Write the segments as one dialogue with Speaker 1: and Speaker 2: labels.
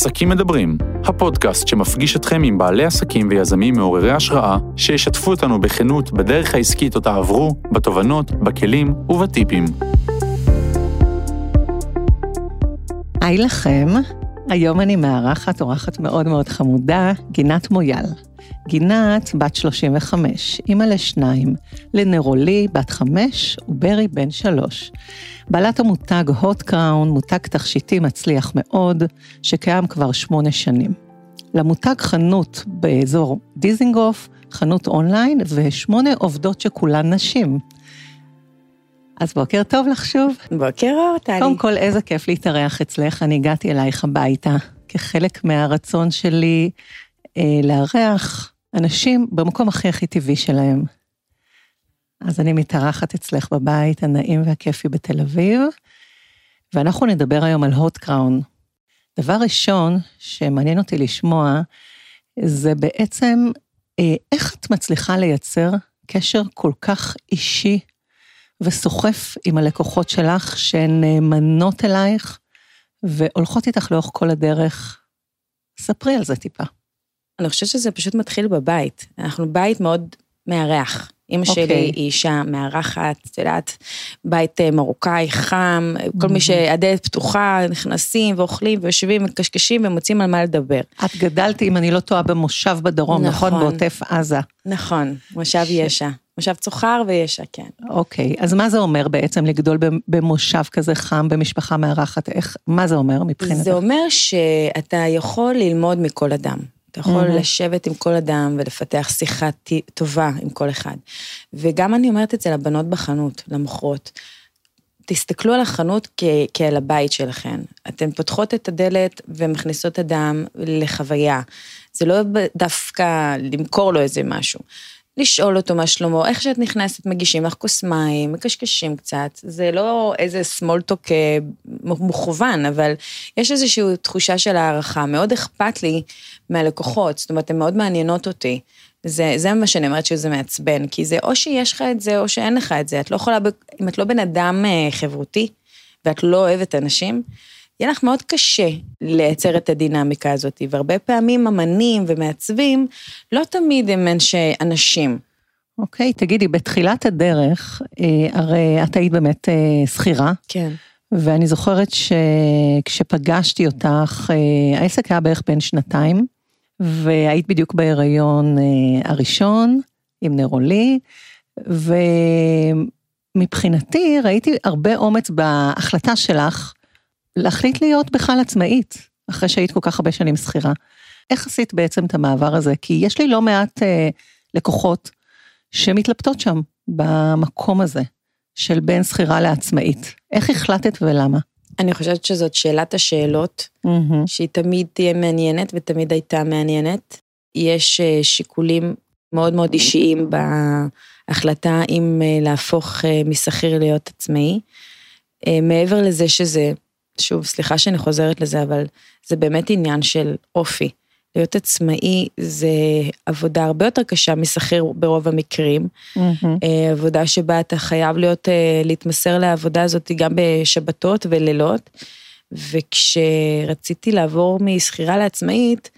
Speaker 1: עסקים מדברים, הפודקאסט שמפגיש אתכם עם בעלי עסקים ויזמים מעוררי השראה, שישתפו אותנו בכנות בדרך העסקית אותה עברו, בתובנות, בכלים ובטיפים.
Speaker 2: היי לכם, היום אני מארחת אורחת מאוד מאוד חמודה, גינת מויאל. גינת, בת 35, אימא לשניים, לנרולי, בת חמש, וברי, בן שלוש. בעלת המותג הוט קראון, מותג תכשיטי מצליח מאוד, שקיים כבר שמונה שנים. למותג חנות באזור דיזינגוף, חנות אונליין, ושמונה עובדות שכולן נשים. אז בוקר טוב לך שוב.
Speaker 3: בוקר אור, טלי.
Speaker 2: קודם כל, איזה כיף להתארח אצלך. אני הגעתי אלייך הביתה, כחלק מהרצון שלי לארח אנשים במקום הכי הכי טבעי שלהם. אז אני מתארחת אצלך בבית הנעים והכיפי בתל אביב, ואנחנו נדבר היום על הוט קראון. דבר ראשון שמעניין אותי לשמוע, זה בעצם אה, איך את מצליחה לייצר קשר כל כך אישי וסוחף עם הלקוחות שלך, שהן נאמנות אלייך והולכות איתך לאורך כל הדרך. ספרי על זה טיפה.
Speaker 3: אני חושבת שזה פשוט מתחיל בבית. אנחנו בית מאוד מארח. אימא okay. שלי אוקיי. היא אישה מארחת, את יודעת, בית אה, מרוקאי, חם, כל מי mm-hmm. שהדלת פתוחה, נכנסים ואוכלים ויושבים מקשקשים ומוצאים על מה לדבר.
Speaker 2: את גדלתי, אם אני לא טועה, במושב בדרום, נכון? נכון בעוטף עזה.
Speaker 3: נכון, מושב ש... יש"ע. מושב צוחר ויש"ע, כן.
Speaker 2: אוקיי, אז מה זה אומר בעצם לגדול במושב כזה חם, במשפחה מארחת? איך, מה זה אומר מבחינתך?
Speaker 3: זה אומר שאתה יכול ללמוד מכל אדם. אתה יכול mm-hmm. לשבת עם כל אדם ולפתח שיחה טובה עם כל אחד. וגם אני אומרת את זה לבנות בחנות, למוכרות. תסתכלו על החנות כ- כעל הבית שלכם. אתן פותחות את הדלת ומכניסות אדם לחוויה. זה לא דווקא למכור לו איזה משהו. לשאול אותו מה שלמה, איך שאת נכנסת, מגישים לך כוס מים, מקשקשים קצת, זה לא איזה סמולטוק אה, מוכוון, אבל יש איזושהי תחושה של הערכה, מאוד אכפת לי מהלקוחות, זאת אומרת, הן מאוד מעניינות אותי. זה, זה מה שאני אומרת שזה מעצבן, כי זה או שיש לך את זה או שאין לך את זה, את לא יכולה, אם את לא בן אדם אה, חברותי, ואת לא אוהבת אנשים, יהיה לך מאוד קשה לייצר את הדינמיקה הזאת, והרבה פעמים אמנים ומעצבים לא תמיד הם אנשי אנשים.
Speaker 2: אוקיי, תגידי, בתחילת הדרך, אה, הרי את היית באמת אה, שכירה.
Speaker 3: כן.
Speaker 2: ואני זוכרת שכשפגשתי אותך, אה, העסק היה בערך בין שנתיים, והיית בדיוק בהיריון הראשון עם נרולי, ומבחינתי ראיתי הרבה אומץ בהחלטה שלך להחליט להיות בכלל עצמאית, אחרי שהיית כל כך הרבה שנים שכירה. איך עשית בעצם את המעבר הזה? כי יש לי לא מעט אה, לקוחות שמתלבטות שם, במקום הזה, של בין שכירה לעצמאית. איך החלטת ולמה?
Speaker 3: אני חושבת שזאת שאלת השאלות, mm-hmm. שהיא תמיד תהיה מעניינת ותמיד הייתה מעניינת. יש אה, שיקולים מאוד מאוד אישיים בהחלטה אם אה, להפוך אה, משכיר להיות עצמאי. מעבר לזה שזה שוב, סליחה שאני חוזרת לזה, אבל זה באמת עניין של אופי. להיות עצמאי זה עבודה הרבה יותר קשה משכיר ברוב המקרים. Mm-hmm. עבודה שבה אתה חייב להיות, אה, להתמסר לעבודה הזאת גם בשבתות ולילות. וכשרציתי לעבור משכירה לעצמאית,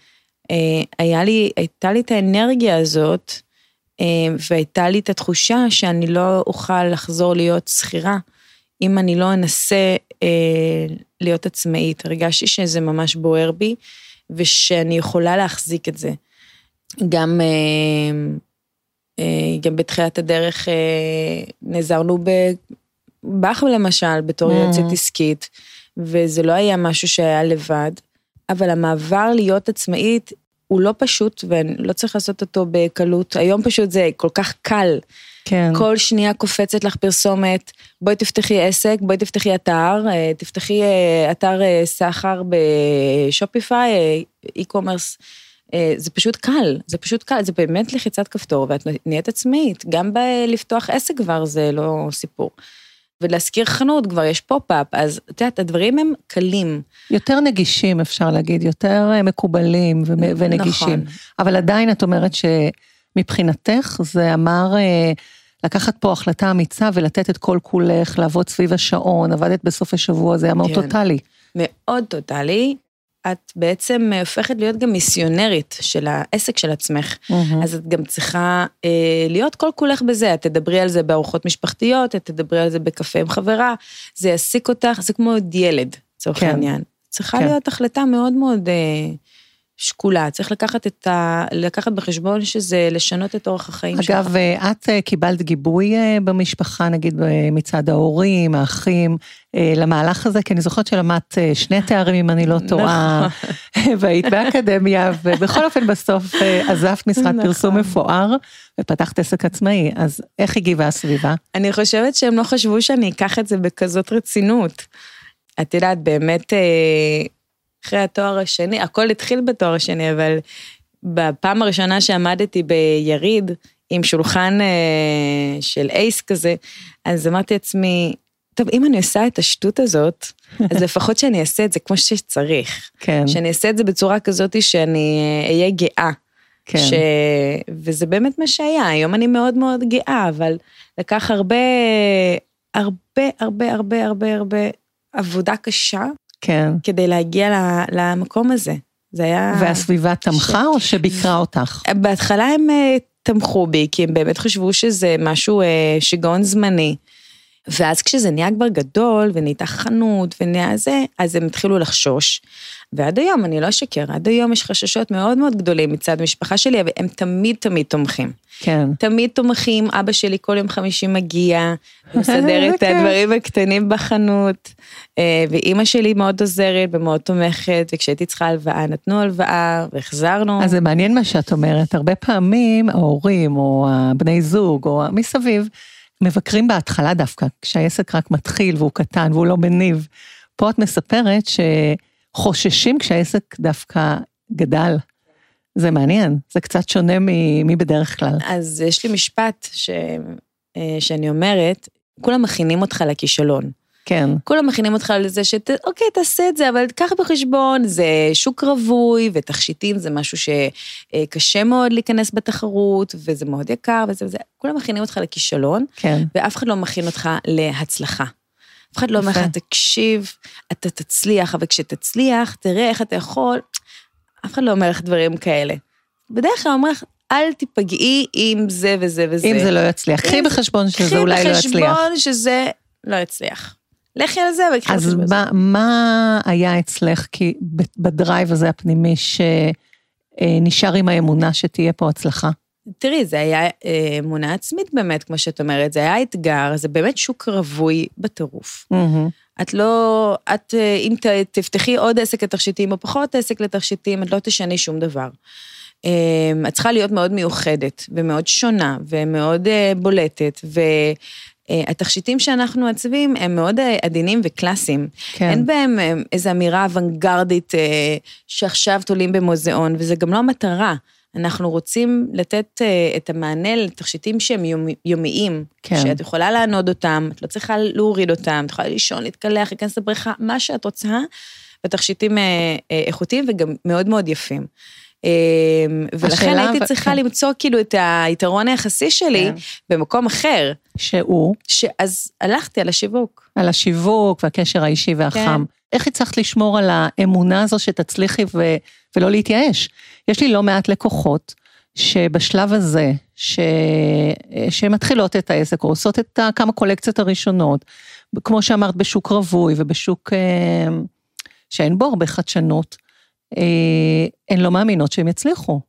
Speaker 3: אה, היה לי, הייתה לי את האנרגיה הזאת, והייתה לי את התחושה שאני לא אוכל לחזור להיות שכירה, אם אני לא אנסה להיות עצמאית, הרגשתי שזה ממש בוער בי, ושאני יכולה להחזיק את זה. גם, אה, אה, גם בתחילת הדרך אה, נעזרנו בך למשל, בתור mm. יועצת עסקית, וזה לא היה משהו שהיה לבד, אבל המעבר להיות עצמאית הוא לא פשוט, ולא צריך לעשות אותו בקלות. היום פשוט זה כל כך קל. כן. כל שנייה קופצת לך פרסומת, בואי תפתחי עסק, בואי תפתחי אתר, אה, תפתחי אה, אתר אה, סחר ב Shopify, e-commerce. זה פשוט קל, זה פשוט קל, זה באמת לחיצת כפתור ואת נהיית עצמאית. גם בלפתוח עסק כבר זה לא סיפור. ולהשכיר חנות כבר יש פופ-אפ, אז את יודעת, הדברים הם קלים.
Speaker 2: יותר נגישים אפשר להגיד, יותר מקובלים ונגישים. נכון. אבל עדיין את אומרת ש... מבחינתך זה אמר אה, לקחת פה החלטה אמיצה ולתת את כל כולך, לעבוד סביב השעון, עבדת בסוף השבוע, זה היה מאוד כן. טוטאלי.
Speaker 3: מאוד טוטאלי. את בעצם הופכת להיות גם מיסיונרית של העסק של עצמך.
Speaker 2: מהמם.
Speaker 3: אז את גם צריכה אה, להיות כל כולך בזה, את תדברי על זה בארוחות משפחתיות, את תדברי על זה בקפה עם חברה, זה יעסיק אותך, זה כמו עוד ילד, לצורך
Speaker 2: כן.
Speaker 3: העניין. צריכה
Speaker 2: כן.
Speaker 3: להיות החלטה מאוד מאוד אה, שקולה, צריך לקחת את ה... לקחת בחשבון שזה לשנות את אורח החיים שלך.
Speaker 2: אגב, אה, את אה, קיבלת גיבוי אה, במשפחה, נגיד מצד ההורים, האחים, למהלך הזה, כי אני זוכרת שלמדת שני תארים, אם אני לא טועה,
Speaker 3: נכון.
Speaker 2: והיית באקדמיה, ובכל אופן בסוף עזבת משרד
Speaker 3: נכון.
Speaker 2: פרסום מפואר, ופתחת עסק עצמאי, אז איך הגיבה הסביבה?
Speaker 3: אני חושבת שהם לא חשבו שאני אקח את זה בכזאת רצינות. את יודעת, באמת, אחרי התואר השני, הכל התחיל בתואר השני, אבל בפעם הראשונה שעמדתי ביריד, עם שולחן אה, של אייס כזה, אז אמרתי לעצמי, טוב, אם אני עושה את השטות הזאת, אז לפחות שאני אעשה את זה כמו שצריך.
Speaker 2: כן,
Speaker 3: שאני אעשה את זה בצורה כזאת שאני אה, אהיה גאה.
Speaker 2: כן.
Speaker 3: ש... וזה באמת מה שהיה, היום אני מאוד מאוד גאה, אבל לקח הרבה, הרבה, הרבה, הרבה, הרבה, הרבה עבודה קשה
Speaker 2: כן.
Speaker 3: כדי להגיע למקום הזה. זה היה...
Speaker 2: והסביבה תמכה או שביקרה אותך?
Speaker 3: בהתחלה הם אה, תמכו בי, כי הם באמת חשבו שזה משהו, אה, שיגעון זמני. ואז כשזה נהיה כבר גדול, ונהייתה חנות, ונהיה זה, אז הם התחילו לחשוש. ועד היום, אני לא אשקר, עד היום יש חששות מאוד מאוד גדולים מצד המשפחה שלי, אבל הם תמיד תמיד תומכים.
Speaker 2: כן.
Speaker 3: תמיד תומכים, אבא שלי כל יום חמישי מגיע, מסדר את. הדברים הקטנים בחנות, אה, ואימא שלי מאוד עוזרת ומאוד תומכת, וכשהייתי צריכה הלוואה, נתנו הלוואה, והחזרנו.
Speaker 2: אז זה מעניין מה שאת אומרת, הרבה פעמים ההורים או הבני זוג או מסביב מבקרים בהתחלה דווקא, כשהעסק רק מתחיל והוא קטן והוא לא מניב. פה את מספרת שחוששים כשהעסק דווקא גדל. זה מעניין, זה קצת שונה מבדרך כלל.
Speaker 3: אז יש לי משפט ש... אה, שאני אומרת, כולם מכינים אותך לכישלון.
Speaker 2: כן,
Speaker 3: כולם מכינים אותך לזה שאת, אוקיי, תעשה את זה, אבל קח בחשבון, זה שוק רווי, ותכשיטים זה משהו שקשה מאוד להיכנס בתחרות, וזה מאוד יקר, וזה וזה, כולם מכינים אותך לכישלון,
Speaker 2: כן,
Speaker 3: ואף אחד לא מכין אותך להצלחה. אף אחד לא אומר לך. תקשיב, אתה תצליח, אבל כשתצליח, תראה איך אתה יכול, אף אחד לא אומר לך דברים כאלה. בדרך כלל אומר לך, אל תיפגעי עם זה וזה וזה.
Speaker 2: אם זה לא יצליח, קחי בחשבון שזה אולי לא
Speaker 3: קחי
Speaker 2: יצליח.
Speaker 3: בחשבון שזה לא יצליח. לכי על זה וקחי
Speaker 2: אז
Speaker 3: בחשבון.
Speaker 2: מה, מה היה אצלך, כי בדרייב הזה הפנימי שנשאר עם האמונה שתהיה פה הצלחה?
Speaker 3: תראי, זה היה אה, אמונה עצמית באמת, כמו שאת אומרת, זה היה אתגר, זה באמת שוק רווי בטירוף.
Speaker 2: מהמם.
Speaker 3: את לא, את, אה, אם ת, תפתחי עוד עסק לתכשיטים או פחות עסק לתכשיטים, את לא תשני שום דבר. אה, את צריכה להיות מאוד מיוחדת, ומאוד שונה, ומאוד בולטת, והתכשיטים שאנחנו מעצבים הם מאוד עדינים וקלאסיים.
Speaker 2: כן.
Speaker 3: אין בהם איזו אמירה אוונגרדית שעכשיו תולים במוזיאון, וזה גם לא המטרה. אנחנו רוצים לתת אה, את המענה לתכשיטים שהם יומי- יומיים,
Speaker 2: כן.
Speaker 3: שאת יכולה לענוד אותם, את לא צריכה להוריד אותם, את יכולה לישון, להתקלח, להיכנס לבריכה, מה שאת רוצה, ותכשיטים אה, אה, איכותיים וגם מאוד מאוד יפים. אה, ולכן הייתי
Speaker 2: אבל-
Speaker 3: צריכה
Speaker 2: כן.
Speaker 3: למצוא כאילו את היתרון היחסי שלי
Speaker 2: כן.
Speaker 3: במקום אחר,
Speaker 2: שהוא
Speaker 3: שאז הלכתי על השיווק.
Speaker 2: על השיווק והקשר האישי והחם. איך הצלחת לשמור על האמונה הזו שתצליחי ו- ולא להתייאש? יש לי לא מעט לקוחות שבשלב הזה, ש... שמתחילות את העסק, או עושות את כמה קולקציות הראשונות, כמו שאמרת, בשוק רווי ובשוק אה, שאין בו הרבה חדשנות, אה, הן לא מאמינות שהם יצליחו.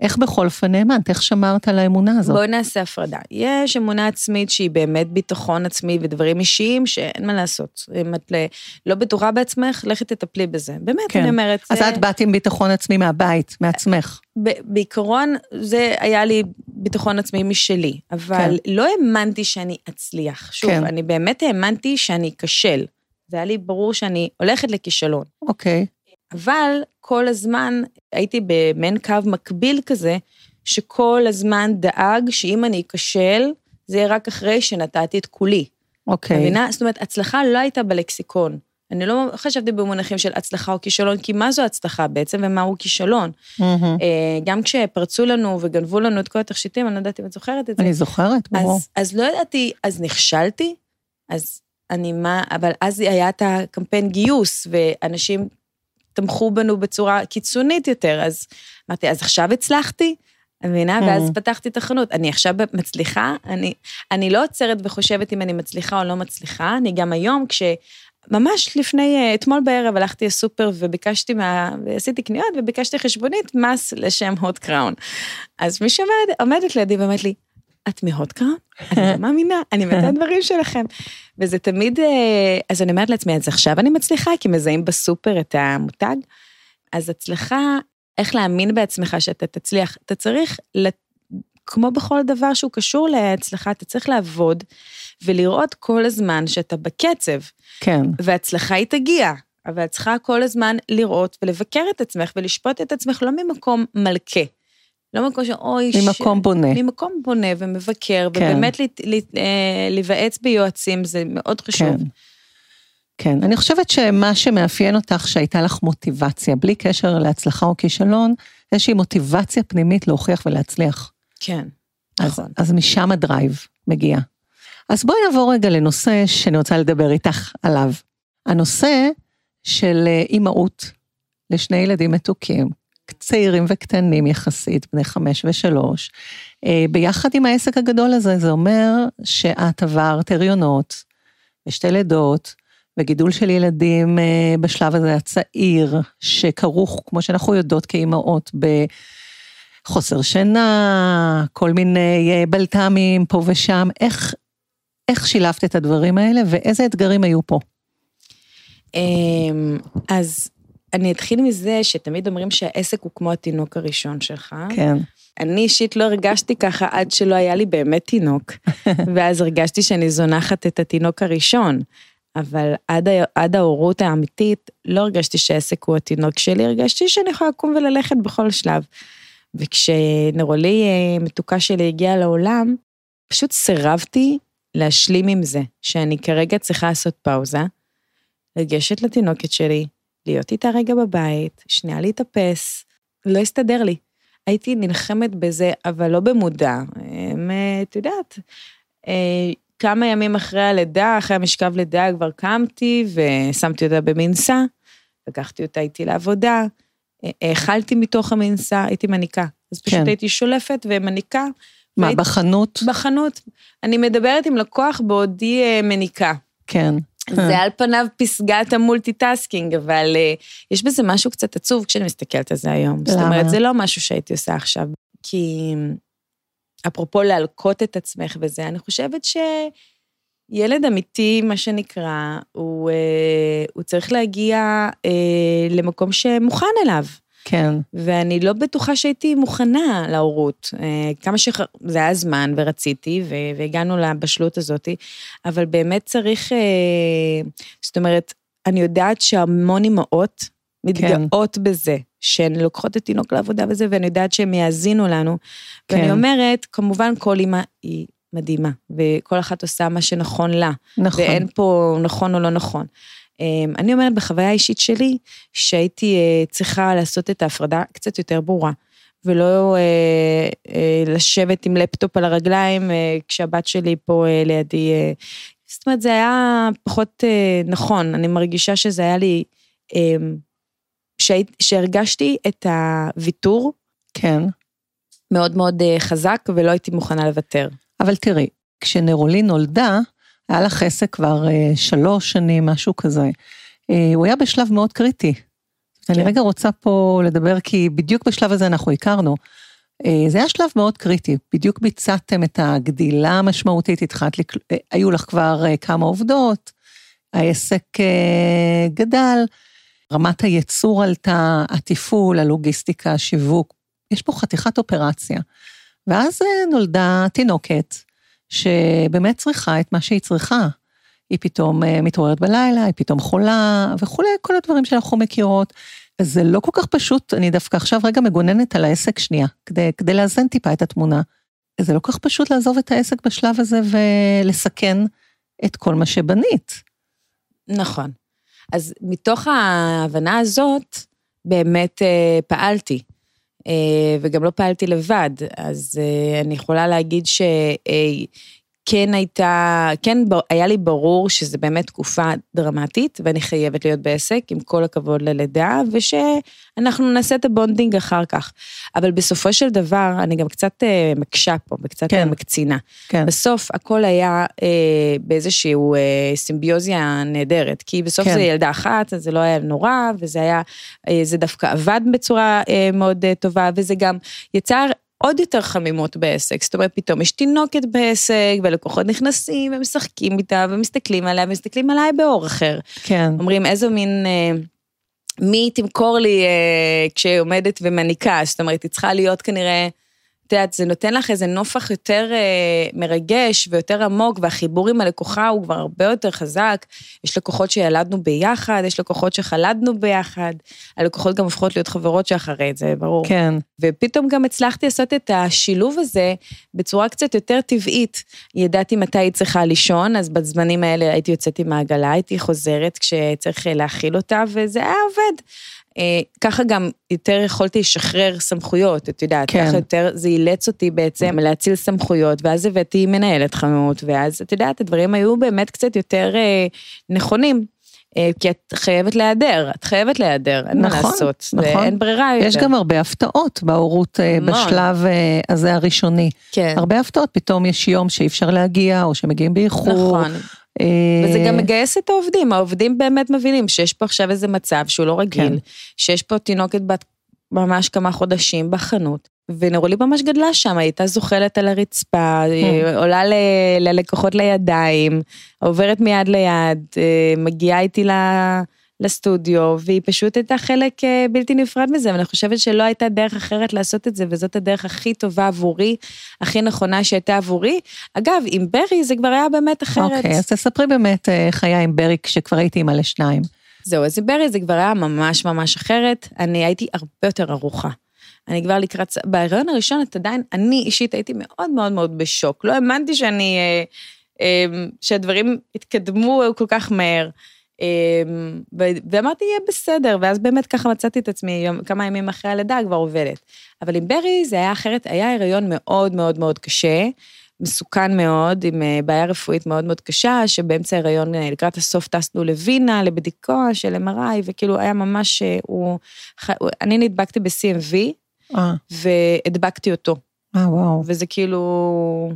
Speaker 2: איך בכל אופן האמנת? איך שמרת על האמונה הזאת?
Speaker 3: בואי נעשה הפרדה. יש אמונה עצמית שהיא באמת ביטחון עצמי ודברים אישיים שאין מה לעשות. אם את ל- לא בטוחה בעצמך, לכי תטפלי בזה. באמת,
Speaker 2: כן.
Speaker 3: אני אומרת.
Speaker 2: אז
Speaker 3: זה-
Speaker 2: את באת עם ביטחון עצמי מהבית, מעצמך.
Speaker 3: בעיקרון, זה היה לי ביטחון עצמי משלי, אבל לא האמנתי שאני אצליח. שוב,
Speaker 2: כן.
Speaker 3: אני באמת האמנתי שאני אכשל. זה היה לי ברור שאני הולכת לכישלון.
Speaker 2: אוקיי.
Speaker 3: אבל כל הזמן הייתי במעין קו מקביל כזה, שכל הזמן דאג שאם אני אכשל, זה יהיה רק אחרי שנתתי את כולי.
Speaker 2: אוקיי.
Speaker 3: מבינה? זאת אומרת, הצלחה לא הייתה בלקסיקון. אני לא חשבתי במונחים של הצלחה או כישלון, כי מה זו הצלחה בעצם ומהו כישלון? אה, גם כשפרצו לנו וגנבו לנו את כל התכשיטים, אני לא יודעת אם את זוכרת את זה.
Speaker 2: אני זוכרת, ברור.
Speaker 3: אז, אז לא ידעתי, אז נכשלתי, אז אני מה, אבל אז היה את הקמפיין גיוס, ואנשים תמכו בנו בצורה קיצונית יותר, אז אמרתי, אז עכשיו הצלחתי? את מבינה? ואז פתחתי את החנות. אני עכשיו מצליחה, אני, אני לא עוצרת וחושבת אם אני מצליחה או לא מצליחה, אני גם היום, כש... ממש לפני, אתמול בערב הלכתי לסופר וביקשתי מה... ועשיתי קניות וביקשתי חשבונית מס לשם הוט קראון. אז מי שעומדת לידי ואומרת לי, את מהוט קראון? אני לא מאמינה, אני מתה דברים שלכם. וזה תמיד, אז אני אומרת לעצמי, אז עכשיו אני מצליחה, כי מזהים בסופר את המותג. אז הצלחה, איך להאמין בעצמך שאתה תצליח, אתה צריך, כמו בכל דבר שהוא קשור להצלחה, אתה צריך לעבוד ולראות כל הזמן שאתה בקצב.
Speaker 2: כן.
Speaker 3: והצלחה היא תגיע, אבל את צריכה כל הזמן לראות ולבקר את עצמך ולשפוט את עצמך לא ממקום מלכה. לא ממקום שאוי...
Speaker 2: ממקום ש... בונה.
Speaker 3: ממקום בונה ומבקר, כן. ובאמת אה, להיוועץ ביועצים זה מאוד חשוב.
Speaker 2: כן. כן, אני חושבת שמה שמאפיין אותך שהייתה לך מוטיבציה, בלי קשר להצלחה או כישלון, איזושהי מוטיבציה פנימית להוכיח ולהצליח.
Speaker 3: כן,
Speaker 2: נכון. אז, אז משם הדרייב מגיע. אז בואי נעבור רגע לנושא שאני רוצה לדבר איתך עליו. הנושא של אה, אימהות לשני ילדים מתוקים, צעירים וקטנים יחסית, בני חמש ושלוש. אה, ביחד עם העסק הגדול הזה, זה אומר שאת עברת הריונות ושתי לידות, וגידול של ילדים אה, בשלב הזה הצעיר, שכרוך, כמו שאנחנו יודעות כאימהות, בחוסר שינה, כל מיני בלת"מים פה ושם. איך, איך שילבת את הדברים האלה ואיזה אתגרים היו פה?
Speaker 3: אמ, אז אני אתחיל מזה שתמיד אומרים שהעסק הוא כמו התינוק הראשון שלך.
Speaker 2: כן.
Speaker 3: אני אישית לא הרגשתי ככה עד שלא היה לי באמת תינוק, ואז הרגשתי שאני זונחת את התינוק הראשון. אבל עד, עד ההורות האמיתית, לא הרגשתי שהעסק הוא התינוק שלי, הרגשתי שאני יכולה לקום וללכת בכל שלב. וכשנרולי אה, מתוקה שלי הגיעה לעולם, פשוט סירבתי להשלים עם זה, שאני כרגע צריכה לעשות פאוזה, לגשת לתינוקת שלי, להיות איתה רגע בבית, שנייה להתאפס, לא הסתדר לי. הייתי נלחמת בזה, אבל לא במודע. את יודעת, אה, כמה ימים אחרי הלידה, אחרי המשכב לידה, כבר קמתי ושמתי אותה במנסה, לקחתי אותה איתי לעבודה, האכלתי מתוך המנסה, הייתי מניקה. אז פשוט כן. הייתי שולפת ומניקה,
Speaker 2: מה, והיית... בחנות?
Speaker 3: בחנות. אני מדברת עם לקוח בעודי אה, מניקה.
Speaker 2: כן.
Speaker 3: זה על פניו פסגת ה multitasking, אבל uh, יש בזה משהו קצת עצוב כשאני מסתכלת על זה היום. למה? זאת אומרת, זה לא משהו שהייתי עושה עכשיו. כי אפרופו להלקות את עצמך וזה, אני חושבת שילד אמיתי, מה שנקרא, הוא, uh, הוא צריך להגיע uh, למקום שמוכן אליו.
Speaker 2: כן.
Speaker 3: ואני לא בטוחה שהייתי מוכנה להורות. אה, כמה ש... זה היה זמן ורציתי, והגענו לבשלות הזאת, אבל באמת צריך, אה, זאת אומרת, אני יודעת שהמון אימהות מתגאות כן. בזה, שהן לוקחות את תינוק לעבודה וזה, ואני יודעת שהן יאזינו לנו. כן. ואני אומרת, כמובן כל אימא היא מדהימה, וכל אחת עושה מה שנכון לה. נכון. ואין פה נכון או לא נכון. אמ, אני אומרת בחוויה האישית שלי, שהייתי אה, צריכה לעשות את ההפרדה קצת יותר ברורה, ולא אה, אה, לשבת עם לפטופ על הרגליים כשהבת שלי פה לידי. זאת אומרת, זה היה פחות נכון, אני מרגישה שזה היה לי, אמ, שהרגשתי את הוויתור.
Speaker 2: כן.
Speaker 3: מאוד מאוד חזק, ולא הייתי מוכנה לוותר.
Speaker 2: אבל תראי, כשנרולי נולדה, היה לך עסק כבר אה, שלוש שנים, משהו כזה. אה, הוא היה בשלב מאוד קריטי. כן. אני רגע רוצה פה לדבר, כי בדיוק בשלב הזה אנחנו הכרנו. אה, זה היה שלב מאוד קריטי, בדיוק ביצעתם את הגדילה המשמעותית, התחלת, לק... אה, היו לך כבר אה, כמה עובדות, העסק אה, גדל, רמת הייצור עלתה, התפעול, הלוגיסטיקה, השיווק, יש פה חתיכת אופרציה. ואז אה, נולדה תינוקת, שבאמת צריכה את מה שהיא צריכה. היא פתאום אה, מתעוררת בלילה, היא פתאום חולה וכולי, כל הדברים שאנחנו מכירות. זה לא כל כך פשוט, אני דווקא עכשיו רגע מגוננת על העסק שנייה, כדי, כדי לאזן טיפה את התמונה. זה לא כל כך פשוט לעזוב את העסק בשלב הזה ולסכן את כל מה שבנית.
Speaker 3: נכון. אז מתוך ההבנה הזאת, באמת אה, פעלתי. אה, וגם לא פעלתי לבד, אז אה, אני יכולה להגיד כן הייתה, כן היה לי ברור שזה באמת תקופה דרמטית, ואני חייבת להיות בעסק, עם כל הכבוד ללידה, ושאנחנו נעשה את ה bonding אחר כך. אבל בסופו של דבר, אני גם קצת אה, מקשה פה, וקצת כן. מקצינה. כן. בסוף הכל היה אה, באיזשהו אה, סימביוזיה נהדרת, כי בסוף כן. זה ילדה אחת, אז זה לא היה נורא, וזה היה, אה, זה דווקא עבד בצורה אה, מאוד אה, טובה, וזה גם יצר עוד יותר חמימות בעסק, זאת אומרת, פתאום יש תינוקת בעסק, ולקוחות נכנסים ומשחקים איתה, ומסתכלים עליה, ומסתכלים עליי באור אחר.
Speaker 2: כן.
Speaker 3: אומרים, איזו מין... אה, מי תמכור לי אה, כשהיא עומדת ומניקה, זאת אומרת, היא צריכה להיות כנראה את יודעת, זה נותן לך איזה נופח יותר אה, מרגש ויותר עמוק, והחיבור עם הלקוחה הוא כבר הרבה יותר חזק. יש לקוחות שילדנו ביחד, יש לקוחות שחלדנו ביחד, הלקוחות גם הופכות להיות חברות שאחרי זה, ברור.
Speaker 2: כן.
Speaker 3: ופתאום גם הצלחתי לעשות את השילוב הזה בצורה קצת יותר טבעית. ידעתי מתי היא צריכה לישון, אז בזמנים האלה הייתי יוצאת עם העגלה, הייתי חוזרת כשצריך להאכיל אותה, וזה היה עובד. אה, ככה גם יותר יכולתי לשחרר סמכויות, את יודעת, כן. ככה יותר, זה אילץ אותי בעצם להציל סמכויות, ואז הבאתי מנהלת חנות, ואז את יודעת, הדברים היו באמת קצת יותר אה, נכונים. אה, כי את חייבת להיעדר, את חייבת להיעדר, אין נכון, מה לעשות, נכון. אין ברירה
Speaker 2: יותר. יש גם הרבה הפתעות בהורות המון. בשלב הזה הראשוני.
Speaker 3: כן.
Speaker 2: הרבה הפתעות, פתאום יש יום שאי אפשר להגיע, או שמגיעים באיחור.
Speaker 3: נכון. וזה גם מגייס את העובדים, העובדים באמת מבינים שיש פה עכשיו איזה מצב שהוא לא רגיל, כן. שיש פה תינוקת בת ממש כמה חודשים בחנות, ונרולי ממש גדלה שם, היא הייתה זוחלת על הרצפה, כן. עולה ל, ללקוחות לידיים, עוברת מיד ליד, אה, מגיעה איתי ל... לסטודיו, והיא פשוט הייתה חלק אה, בלתי נפרד מזה, ואני חושבת שלא הייתה דרך אחרת לעשות את זה, וזאת הדרך הכי טובה עבורי, הכי נכונה שהייתה עבורי. אגב, עם ברי זה כבר היה באמת אחרת.
Speaker 2: אוקיי, okay, אז תספרי באמת איך היה עם ברי כשכבר הייתי אימא לשניים.
Speaker 3: זהו, אז עם ברי זה כבר היה ממש ממש אחרת, אני הייתי הרבה יותר ערוכה. אני כבר לקראת, בהיריון הראשון את עדיין, אני אישית הייתי מאוד מאוד מאוד בשוק, לא האמנתי שאני, אה, אה, שהדברים התקדמו כל כך מהר. אמ, ואמרתי, יהיה בסדר, ואז באמת ככה מצאתי את עצמי, יום, כמה ימים אחרי הלידה כבר עובדת. אבל עם ברי זה היה אחרת, היה הריון מאוד מאוד מאוד קשה, מסוכן מאוד, עם אה, בעיה רפואית מאוד מאוד קשה, שבאמצע ההריון, אה, לקראת הסוף טסנו לווינה, לבדיקה של MRI, וכאילו היה ממש, אה, הוא, אני נדבקתי ב-CMV, והדבקתי אותו.
Speaker 2: אה, וואו.
Speaker 3: וזה כאילו,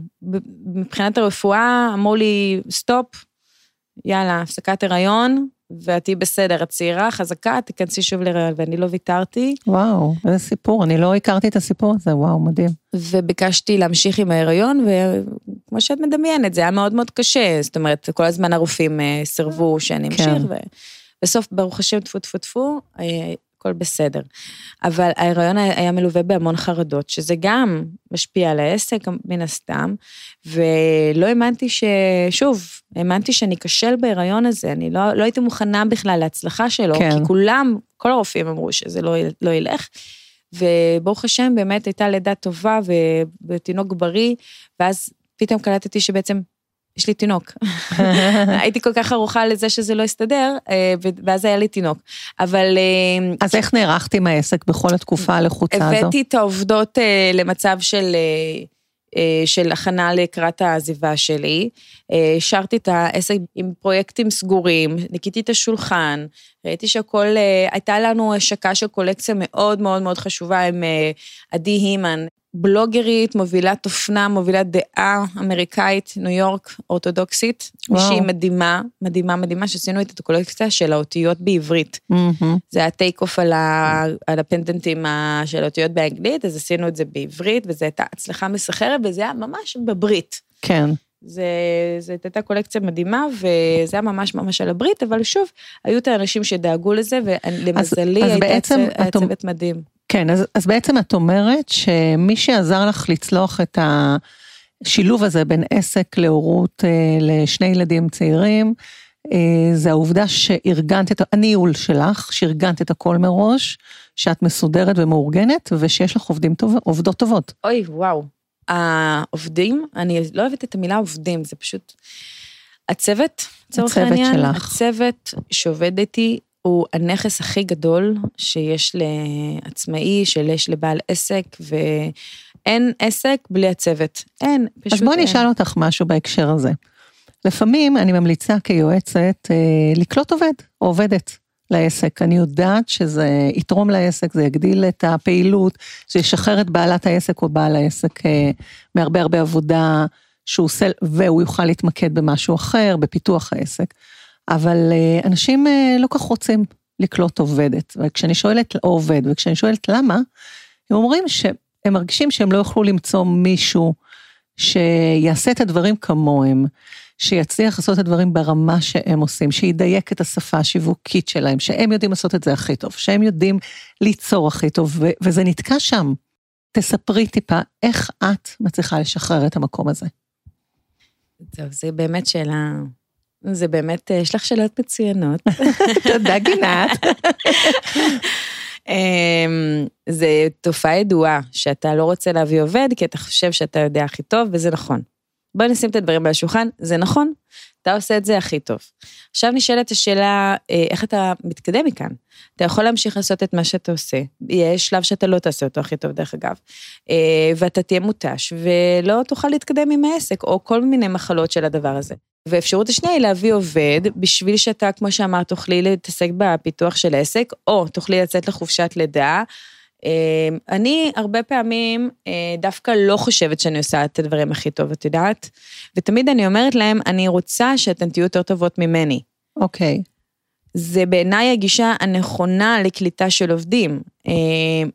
Speaker 3: מבחינת הרפואה, אמרו לי, סטופ, יאללה, הפסקת הריון, ואת תהיי בסדר, את צעירה, חזקה, תיכנסי שוב להיריון, ואני לא ויתרתי.
Speaker 2: וואו, איזה סיפור, אני לא הכרתי את הסיפור הזה, וואו, מדהים.
Speaker 3: וביקשתי להמשיך עם ההיריון, וכמו שאת מדמיינת, זה היה מאוד מאוד קשה, זאת אומרת, כל הזמן הרופאים אה, סירבו שאני אמשיך, כן. ובסוף, ברוך השם, טפו טפו טפו, אה, הכל בסדר. אבל ההיריון היה מלווה בהמון חרדות, שזה גם משפיע על העסק, מן הסתם, ולא האמנתי ש... שוב, האמנתי שאני אכשל בהיריון הזה, אני לא, לא הייתי מוכנה בכלל להצלחה שלו, כן. כי כולם, כל הרופאים אמרו שזה לא, לא ילך. וברוך השם, באמת הייתה לידה טובה ותינוק בריא, ואז פתאום קלטתי שבעצם יש לי תינוק. הייתי כל כך ערוכה לזה שזה לא יסתדר, אה, ואז היה לי תינוק. אבל...
Speaker 2: אה, אז איך נערכת עם העסק בכל התקופה הלחוצה הזו?
Speaker 3: הבאתי את העובדות אה, למצב של... של הכנה לקראת העזיבה שלי. השארתי את העסק עם פרויקטים סגורים, ניקיתי את השולחן, ראיתי שהכל, הייתה לנו השקה של קולקציה מאוד מאוד מאוד חשובה עם עדי הימן, בלוגרית, מובילת אופנה, מובילת דעה אמריקאית, ניו יורק, אורתודוקסית. וואו. מישהי מדהימה, מדהימה, מדהימה, שעשינו את הקולקציה של האותיות בעברית. Mm-hmm. זה היה טייק אוף על, ה, על הפנדנטים של האותיות באנגלית, אז עשינו את זה בעברית, וזו הייתה הצלחה מסחררת, וזה היה ממש בברית.
Speaker 2: כן.
Speaker 3: זה, זה הייתה קולקציה מדהימה, וזה היה ממש ממש על הברית, אבל שוב, היו את האנשים שדאגו לזה, ולמזלי הייתה צוות מדהים.
Speaker 2: כן, אז, אז בעצם את אומרת שמי שעזר לך לצלוח את השילוב הזה בין עסק להורות אה, לשני ילדים צעירים, אה, זה העובדה שארגנת את, הניהול שלך, שארגנת את הכל מראש, שאת מסודרת ומאורגנת, ושיש לך עובדים טוב, עובדות טובות.
Speaker 3: אוי, וואו. העובדים, אני לא אוהבת את המילה עובדים, זה פשוט... הצוות, לצורך העניין, שלך. הצוות שעובד איתי הוא הנכס הכי גדול שיש לעצמאי, שיש לבעל עסק, אין עסק בלי הצוות. אין, פשוט
Speaker 2: אז בואי
Speaker 3: אין.
Speaker 2: נשאל אותך משהו בהקשר הזה. לפעמים אני ממליצה כיועצת אה, לקלוט עובד או עובדת לעסק. אני יודעת שזה יתרום לעסק, זה יגדיל את הפעילות, זה ישחרר את בעלת העסק או בעל העסק אה, מהרבה הרבה עבודה שהוא עושה, והוא יוכל להתמקד במשהו אחר, בפיתוח העסק. אבל אה, אנשים אה, לא כך רוצים לקלוט עובדת, וכשאני שואלת, או עובד, וכשאני שואלת למה, הם אומרים שהם מרגישים שהם לא יוכלו למצוא מישהו שיעשה את הדברים כמוהם, שיצליח לעשות את הדברים ברמה שהם עושים, שידייק את השפה השיווקית שלהם, שהם יודעים לעשות את זה הכי טוב, שהם יודעים ליצור הכי טוב, וזה נתקע שם. תספרי טיפה איך את מצליחה לשחרר את המקום הזה.
Speaker 3: טוב, זו באמת שאלה... זה באמת, אה, יש לך שאלות מצוינות.
Speaker 2: תודה גינת.
Speaker 3: אמ, זה תופעה ידועה, שאתה לא רוצה להביא עובד, כי אתה חושב שאתה יודע הכי טוב, וזה נכון. בואי נשים את הדברים על השולחן, זה נכון, אתה עושה את זה הכי טוב. עכשיו נשאלת השאלה, אה, איך אתה מתקדם מכאן? אתה יכול להמשיך לעשות את מה שאתה עושה, יש שלב שאתה לא תעשה אותו הכי טוב, דרך אגב, אה, ואתה תהיה מותש, ולא תוכל להתקדם עם העסק, או כל מיני מחלות של הדבר הזה. והאפשרות השנייה היא להביא עובד, בשביל שאתה, כמו שאמרת, תוכלי להתעסק בפיתוח של העסק, או תוכלי לצאת לחופשת לידה. אה, אני הרבה פעמים אה, דווקא לא חושבת שאני עושה את הדברים הכי טוב, את יודעת? ותמיד אני אומרת להם, אני רוצה שאתן תהיו יותר טובות ממני.
Speaker 2: אוקיי.
Speaker 3: זה בעיניי הגישה הנכונה לקליטה של עובדים. אה,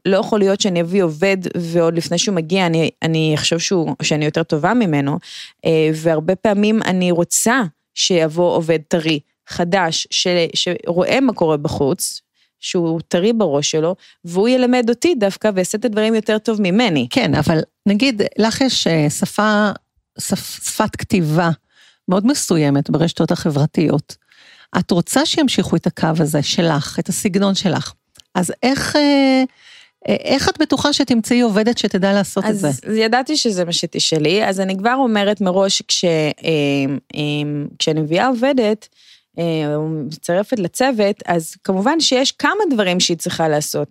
Speaker 3: לא יכול להיות שאני אביא עובד ועוד לפני שהוא מגיע אני, אני אחשוב שהוא, שאני יותר טובה ממנו, אה, והרבה פעמים אני רוצה שיבוא עובד טרי, חדש, ש, שרואה מה קורה בחוץ, שהוא טרי בראש שלו, והוא ילמד אותי דווקא ויעשה את הדברים יותר טוב ממני.
Speaker 2: כן, אבל נגיד, לך יש אה, שפה, שפ, שפת כתיבה מאוד מסוימת ברשתות החברתיות. את רוצה שימשיכו את הקו הזה שלך, את הסגנון שלך. אז איך, אה, איך את בטוחה שתמצאי עובדת שתדע לעשות את זה?
Speaker 3: אז ידעתי שזה מה שתשאלי, אז אני כבר אומרת מראש, כש, אה, אה, כשאני מביאה עובדת, או מצטרפת לצוות, אז כמובן שיש כמה דברים שהיא צריכה לעשות.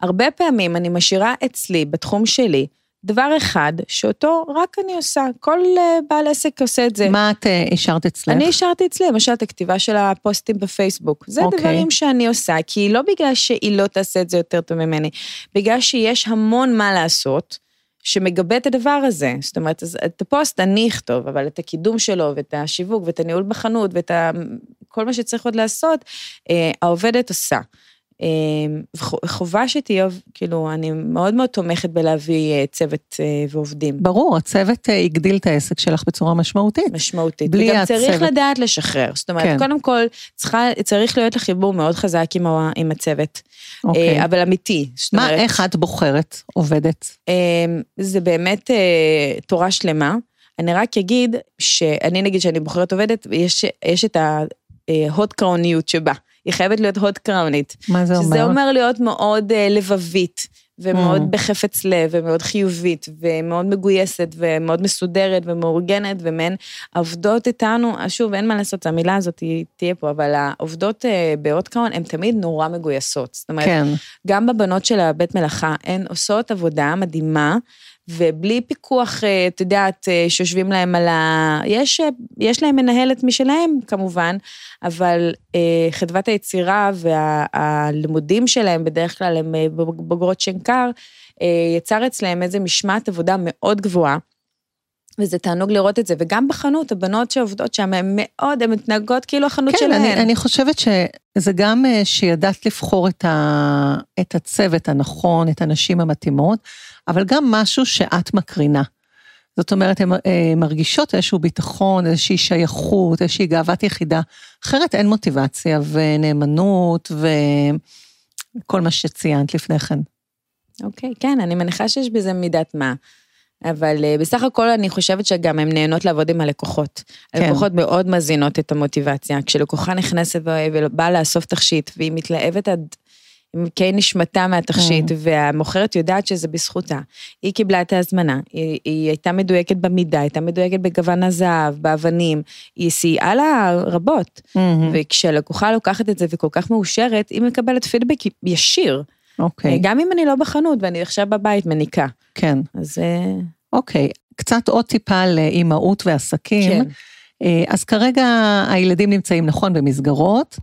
Speaker 3: הרבה פעמים אני משאירה אצלי, בתחום שלי, דבר אחד שאותו רק אני עושה, כל אה, בעל עסק עושה את זה.
Speaker 2: מה את אה, השארת אצלך?
Speaker 3: אני השארתי אצלי, למשל, את הכתיבה של הפוסטים בפייסבוק. זה
Speaker 2: אוקיי.
Speaker 3: דברים שאני עושה, כי לא בגלל שהיא לא תעשה את זה יותר טוב ממני, בגלל שיש המון מה לעשות. שמגבה את הדבר הזה, זאת אומרת, אז את הפוסט אני אכתוב, אבל את הקידום שלו, ואת השיווק, ואת הניהול בחנות, ואת ה... כל מה שצריך עוד לעשות, אה, העובדת עושה. אה, וח- חובה שתהיה, כאילו, אני מאוד מאוד תומכת בלהביא אה, צוות אה, ועובדים.
Speaker 2: ברור, הצוות אה, הגדיל את העסק שלך בצורה משמעותית.
Speaker 3: משמעותית.
Speaker 2: בלי
Speaker 3: וגם צריך
Speaker 2: הצוות.
Speaker 3: לדעת לשחרר. זאת אומרת,
Speaker 2: כן.
Speaker 3: קודם כל, צריכה, צריך להיות לך חיבור מאוד חזק עם, ה- עם הצוות,
Speaker 2: אוקיי.
Speaker 3: אה, אבל אמיתי.
Speaker 2: מה,
Speaker 3: אומרת,
Speaker 2: איך את בוחרת עובדת?
Speaker 3: אה, זה באמת אה, תורה שלמה. אני רק אגיד שאני, נגיד, שאני בוחרת עובדת, יש, יש את ההוד קראוניות שבה. היא חייבת להיות הוד קראונית.
Speaker 2: מה זה אומר?
Speaker 3: שזה אומר להיות מאוד אה, לבבית, ומאוד
Speaker 2: Mm.
Speaker 3: בחפץ לב, ומאוד חיובית, ומאוד מגויסת, ומאוד מסודרת, ומאורגנת, ומעין העובדות איתנו, אז שוב, אין מה לעשות, המילה הזאת היא תהיה פה, אבל העובדות אה, באות קראון הן תמיד נורא מגויסות. זאת אומרת,
Speaker 2: כן,
Speaker 3: גם בבנות של הבית מלאכה, הן עושות עבודה מדהימה, ובלי פיקוח, אה, את יודעת, אה, שיושבים להם על ה... יש, אה, יש להם מנהלת משלהם, כמובן, אבל חדוות היצירה והלימודים שלהם, בדרך כלל הם בוגרות שנקר, יצר אצלהם איזה משמעת עבודה מאוד גבוהה. וזה תענוג לראות את זה, וגם בחנות, הבנות שעובדות שם, הן מאוד, הן מתנהגות כאילו החנות
Speaker 2: כן,
Speaker 3: שלהן.
Speaker 2: אני, אני חושבת שזה גם אה, שידעת לבחור את, ה, את הצוות הנכון, את הנשים המתאימות, אבל גם משהו שאת מקרינה. זאת אומרת, הן אה, מרגישות איזשהו ביטחון, איזושהי שייכות, איזושהי גאוות יחידה. אחרת אין מוטיבציה ונאמנות וכל מה שציינת לפני כן.
Speaker 3: אוקיי, כן, אני מניחה שיש בזה מידת מה. אבל אה, בסך הכל אני חושבת שגם הן נהנות לעבוד עם הלקוחות.
Speaker 2: כן.
Speaker 3: הלקוחות מאוד מזינות את המוטיבציה. כשלקוחה נכנסת ובאה לאסוף תכשיט, והיא מתלהבת עד עמקי נשמתה מהתכשיט,
Speaker 2: Mm.
Speaker 3: והמוכרת יודעת שזה בזכותה. היא קיבלה את ההזמנה, היא, היא הייתה מדויקת במידה, הייתה מדויקת בגוון הזהב, באבנים, היא סייעה לה רבות.
Speaker 2: מהמם.
Speaker 3: וכשהלקוחה לוקחת את זה וכל כך מאושרת, היא מקבלת פידבק ישיר.
Speaker 2: אוקיי.
Speaker 3: גם אם אני לא בחנות ואני עכשיו בבית מניקה.
Speaker 2: כן.
Speaker 3: אז
Speaker 2: אוקיי, קצת עוד טיפה לאימהות ועסקים.
Speaker 3: כן.
Speaker 2: אה, אז כרגע הילדים נמצאים נכון במסגרות,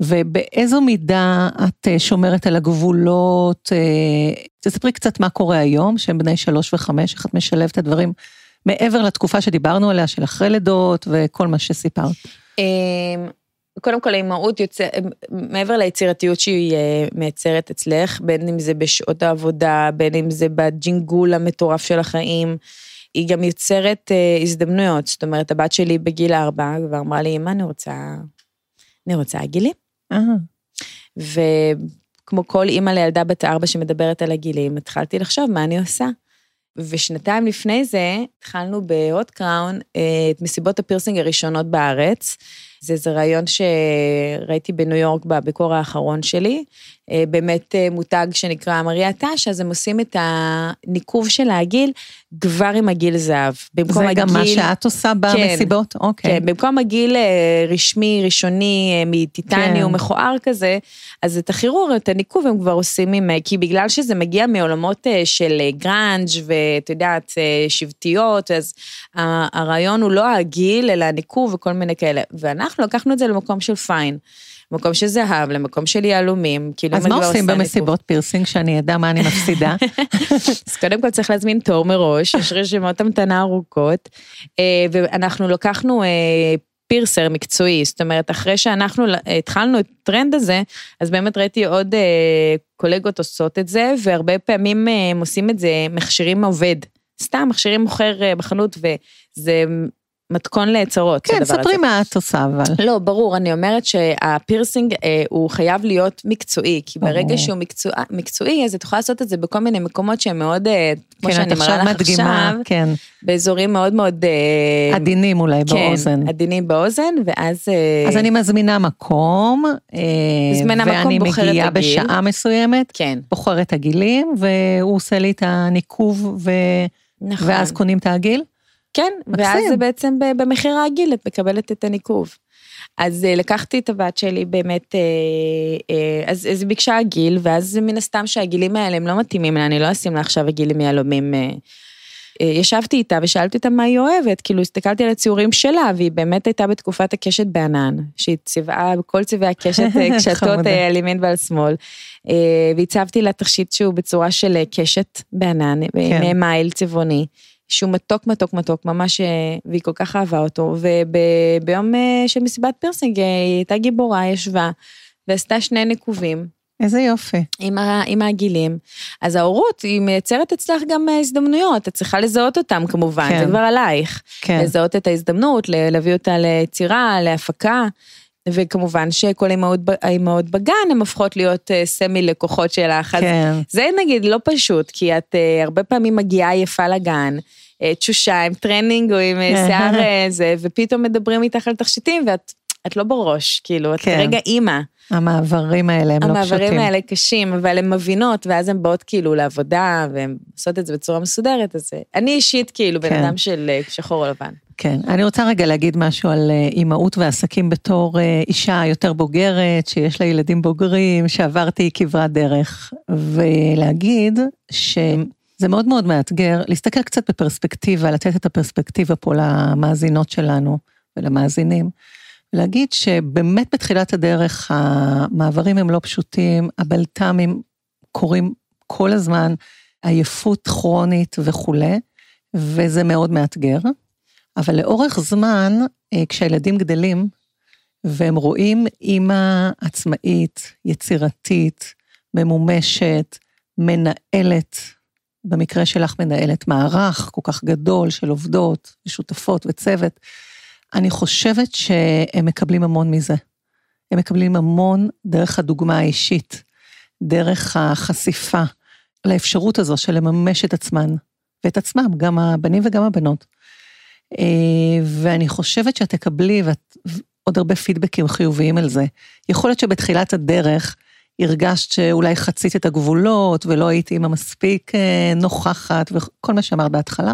Speaker 2: ובאיזו מידה את אה, שומרת על הגבולות? אה, תספרי קצת מה קורה היום, שהם בני שלוש וחמש, איך את משלבת את הדברים מעבר לתקופה שדיברנו עליה, של אחרי לידות וכל מה שסיפרת.
Speaker 3: קודם כל האימהות יוצא, מעבר ליצירתיות שהיא אה, מייצרת אצלך, בין אם זה בשעות העבודה, בין אם זה בג'ינגול המטורף של החיים, היא גם יוצרת אה, הזדמנויות. זאת אומרת, הבת שלי בגיל ארבע כבר אמרה לי, אמא, אני רוצה, אני רוצה עגילים. וכמו כל אימא לילדה בת ארבע שמדברת על עגילים, התחלתי לחשוב מה אני עושה. ושנתיים לפני זה התחלנו בהוט קראון אה, את מסיבות הפירסינג הראשונות בארץ. זה איזה רעיון שראיתי בניו יורק בביקור האחרון שלי. אה, באמת אה, מותג שנקרא מריה טאש, אז הם עושים את הניקוב של העגיל כבר עם הגיל זהב. במקום
Speaker 2: זה
Speaker 3: הגיל...
Speaker 2: גם מה שאת עושה במסיבות? אוקיי.
Speaker 3: כן, במקום הגיל אה, רשמי, ראשוני, מטיטניום,
Speaker 2: כן.
Speaker 3: מכוער כזה, אז את החירור, את הניקוב הם כבר עושים עם, כי בגלל שזה מגיע מעולמות של גראנג' ואת יודעת, שבטיות, אז הרעיון הוא לא הגיל, אלא הניקוב וכל מיני כאלה. ואנחנו לקחנו את זה למקום של פיין. למקום של זהב, למקום של יהלומים, כאילו
Speaker 2: אז מה עושים במסיבות פירסינג, שאני אדע מה אני מפסידה?
Speaker 3: אז קודם כל צריך להזמין תור מראש, יש רשימות המתנה ארוכות, אה, ואנחנו לקחנו אה, piercer מקצועי, זאת אומרת, אחרי שאנחנו התחלנו את הטרנד הזה, אז באמת ראיתי עוד אה, קולגות עושות את זה, והרבה פעמים אה, הם עושים את זה, מכשירים עובד. סתם מכשירים מוכר אה, בחנות, וזה מתכון לצרות,
Speaker 2: כן. ספרי מה את עושה אבל.
Speaker 3: לא, ברור, אני אומרת שהפירסינג אה, הוא חייב להיות מקצועי, כי ברגע. שהוא מקצוע, מקצועי, אז את יכולה לעשות את זה בכל מיני מקומות שהם מאוד, אה, כמו
Speaker 2: כן,
Speaker 3: שאני מראה לך
Speaker 2: מדגימה,
Speaker 3: עכשיו,
Speaker 2: כן,
Speaker 3: באזורים מאוד מאוד... אה,
Speaker 2: עדינים אולי באוזן.
Speaker 3: כן, עדינים באוזן, ואז... אה,
Speaker 2: אז אני מזמינה מקום, אה,
Speaker 3: מזמינה מקום,
Speaker 2: ואני
Speaker 3: בוחרת
Speaker 2: מגיעה
Speaker 3: הגיל.
Speaker 2: בשעה מסוימת,
Speaker 3: כן,
Speaker 2: בוחרת הגילים, והוא עושה לי את הניקוב, ו...
Speaker 3: נכון.
Speaker 2: ואז קונים את העגיל?
Speaker 3: כן,
Speaker 2: מקסים.
Speaker 3: ואז זה בעצם במחיר הרגיל, את מקבלת את הניקוב. אז אה, לקחתי את הבת שלי באמת, אה, אה, אז אז ביקשה עגיל, ואז מן הסתם שהגילים האלה הם לא מתאימים לה, אני לא אשים לה עכשיו עגיל עם יהלומים. ישבתי איתה ושאלתי אותה מה היא אוהבת, כאילו הסתכלתי על הציורים שלה, והיא באמת הייתה בתקופת הקשת בענן, שהיא צבעה בכל צבעי הקשת, קשתות על ימין ועל שמאל. והצבתי לה תכשיט שהוא בצורה של קשת בענן,
Speaker 2: כן.
Speaker 3: מיניל צבעוני. שהוא מתוק מתוק מתוק, ממש, אה, והיא כל כך אהבה אותו, וביום אה, של מסיבת פירסינג אה, היא הייתה גיבורה, ישבה, ועשתה שני ניקובים
Speaker 2: איזה יופי.
Speaker 3: עם, ה, עם העגילים. אז ההורות, היא מייצרת אצלך גם הזדמנויות, את צריכה לזהות אותם כמובן,
Speaker 2: כן.
Speaker 3: זה כבר עלייך.
Speaker 2: כן.
Speaker 3: לזהות את ההזדמנות, להביא אותה ליצירה, להפקה. וכמובן שכל האימהות בגן, הן הופכות להיות אה, semi לקוחות שלך. אז
Speaker 2: כן.
Speaker 3: זה נגיד לא פשוט, כי את אה, הרבה פעמים מגיעה יפה לגן, אה, תשושה עם טרנינג או עם שיער זה, ופתאום מדברים איתך על תכשיטים ואת את לא בראש, כאילו, את
Speaker 2: כן.
Speaker 3: כרגע אימא.
Speaker 2: המעברים האלה הם לא פשוטים.
Speaker 3: המעברים האלה קשים, אבל הן מבינות, ואז הן באות כאילו לעבודה, והן עושות את זה בצורה מסודרת, אז אה, אני אישית כאילו בן
Speaker 2: כן.
Speaker 3: אדם של אה, שחור או לבן.
Speaker 2: כן, אני רוצה רגע להגיד משהו על אה, אימהות ועסקים בתור אישה יותר בוגרת, שיש לה ילדים בוגרים, שעברתי כברת דרך, ולהגיד שזה מאוד מאוד מאתגר להסתכל קצת בפרספקטיבה, לתת את הפרספקטיבה פה למאזינות שלנו ולמאזינים, ולהגיד שבאמת בתחילת הדרך המעברים הם לא פשוטים, הבלת"מים קורים כל הזמן, עייפות כרונית וכולי, וזה מאוד מאתגר. אבל לאורך זמן, אה, כשהילדים גדלים, והם רואים אימא עצמאית, יצירתית, ממומשת, מנהלת, במקרה שלך מנהלת מערך כל כך גדול של עובדות ושותפות וצוות, אני חושבת שהם מקבלים המון מזה. הם מקבלים המון דרך הדוגמה האישית, דרך החשיפה לאפשרות הזו של לממש את עצמן, ואת עצמם, גם הבנים וגם הבנות. אה, ואני חושבת שאת תקבלי ואת, עוד הרבה פידבקים חיוביים על זה. יכול להיות שבתחילת הדרך הרגשת שאולי חצית את הגבולות ולא היית אימא מספיק אה, נוכחת וכל מה שאמרת בהתחלה,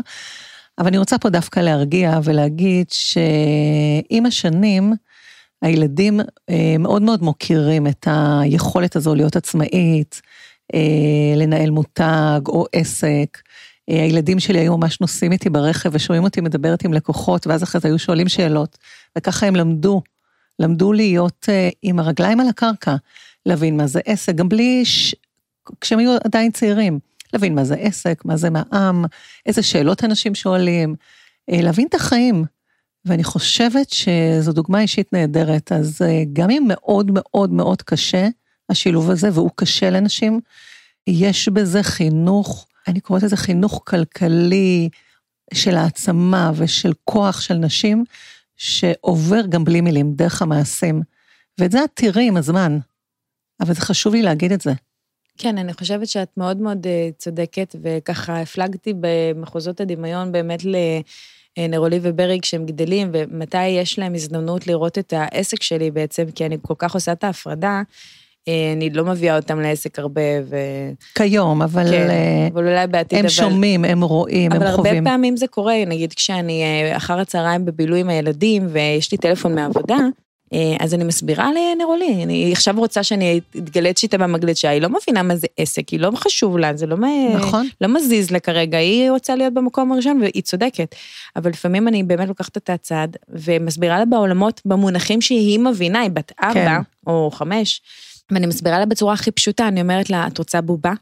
Speaker 2: אבל אני רוצה פה דווקא להרגיע ולהגיד שעם השנים, הילדים אה, מאוד מאוד מוקירים את היכולת הזו להיות עצמאית, אה, לנהל מותג או עסק. אה, הילדים שלי היו ממש נוסעים איתי ברכב ושומעים אותי מדברת עם לקוחות, ואז אחרי זה היו שואלים שאלות, וככה הם למדו, למדו להיות עם הרגליים על הקרקע, להבין מה זה עסק, גם בלי, ש... כשהם היו עדיין צעירים, להבין מה זה עסק, מה זה מע"מ, איזה שאלות אנשים שואלים, uh, להבין את החיים. ואני חושבת שזו דוגמה אישית נהדרת, אז uh, גם אם מאוד מאוד מאוד קשה, השילוב הזה, והוא קשה לנשים, יש בזה חינוך, אני קוראת לזה חינוך כלכלי של העצמה ושל כוח של נשים, שעובר גם בלי מילים, דרך המעשים. ואת זה את תראי עם הזמן, אבל זה חשוב לי להגיד את זה.
Speaker 3: כן, אני חושבת שאת מאוד מאוד אה, צודקת, וככה הפלגתי במחוזות הדמיון באמת לנרולי ובריג כשהם גדלים, ומתי יש להם הזדמנות לראות את העסק שלי בעצם, כי אני כל כך עושה את ההפרדה. אה, אני לא מביאה אותם לעסק הרבה, ו...
Speaker 2: כיום, אבל... כן,
Speaker 3: אה, אבל אולי בעתיד,
Speaker 2: הם אבל... שומעים, הם רואים, הם חווים.
Speaker 3: אבל הרבה פעמים זה קורה, נגיד כשאני אה, אחר הצהריים בבילוי עם הילדים, ויש לי טלפון מעבודה, אז אני מסבירה לנרולי, אני עכשיו רוצה שאני אתגלץ איתה במגלשה, היא לא מבינה מה זה עסק, היא לא חשוב לה, זה לא, נכון. לא מזיז לה כרגע, היא רוצה להיות במקום הראשון והיא צודקת. אבל לפעמים אני באמת לוקחת את הצד ומסבירה לה בעולמות, במונחים שהיא מבינה, היא בת ארבע כן. או חמש. ואני מסבירה לה בצורה הכי פשוטה, אני אומרת לה, את רוצה בובה?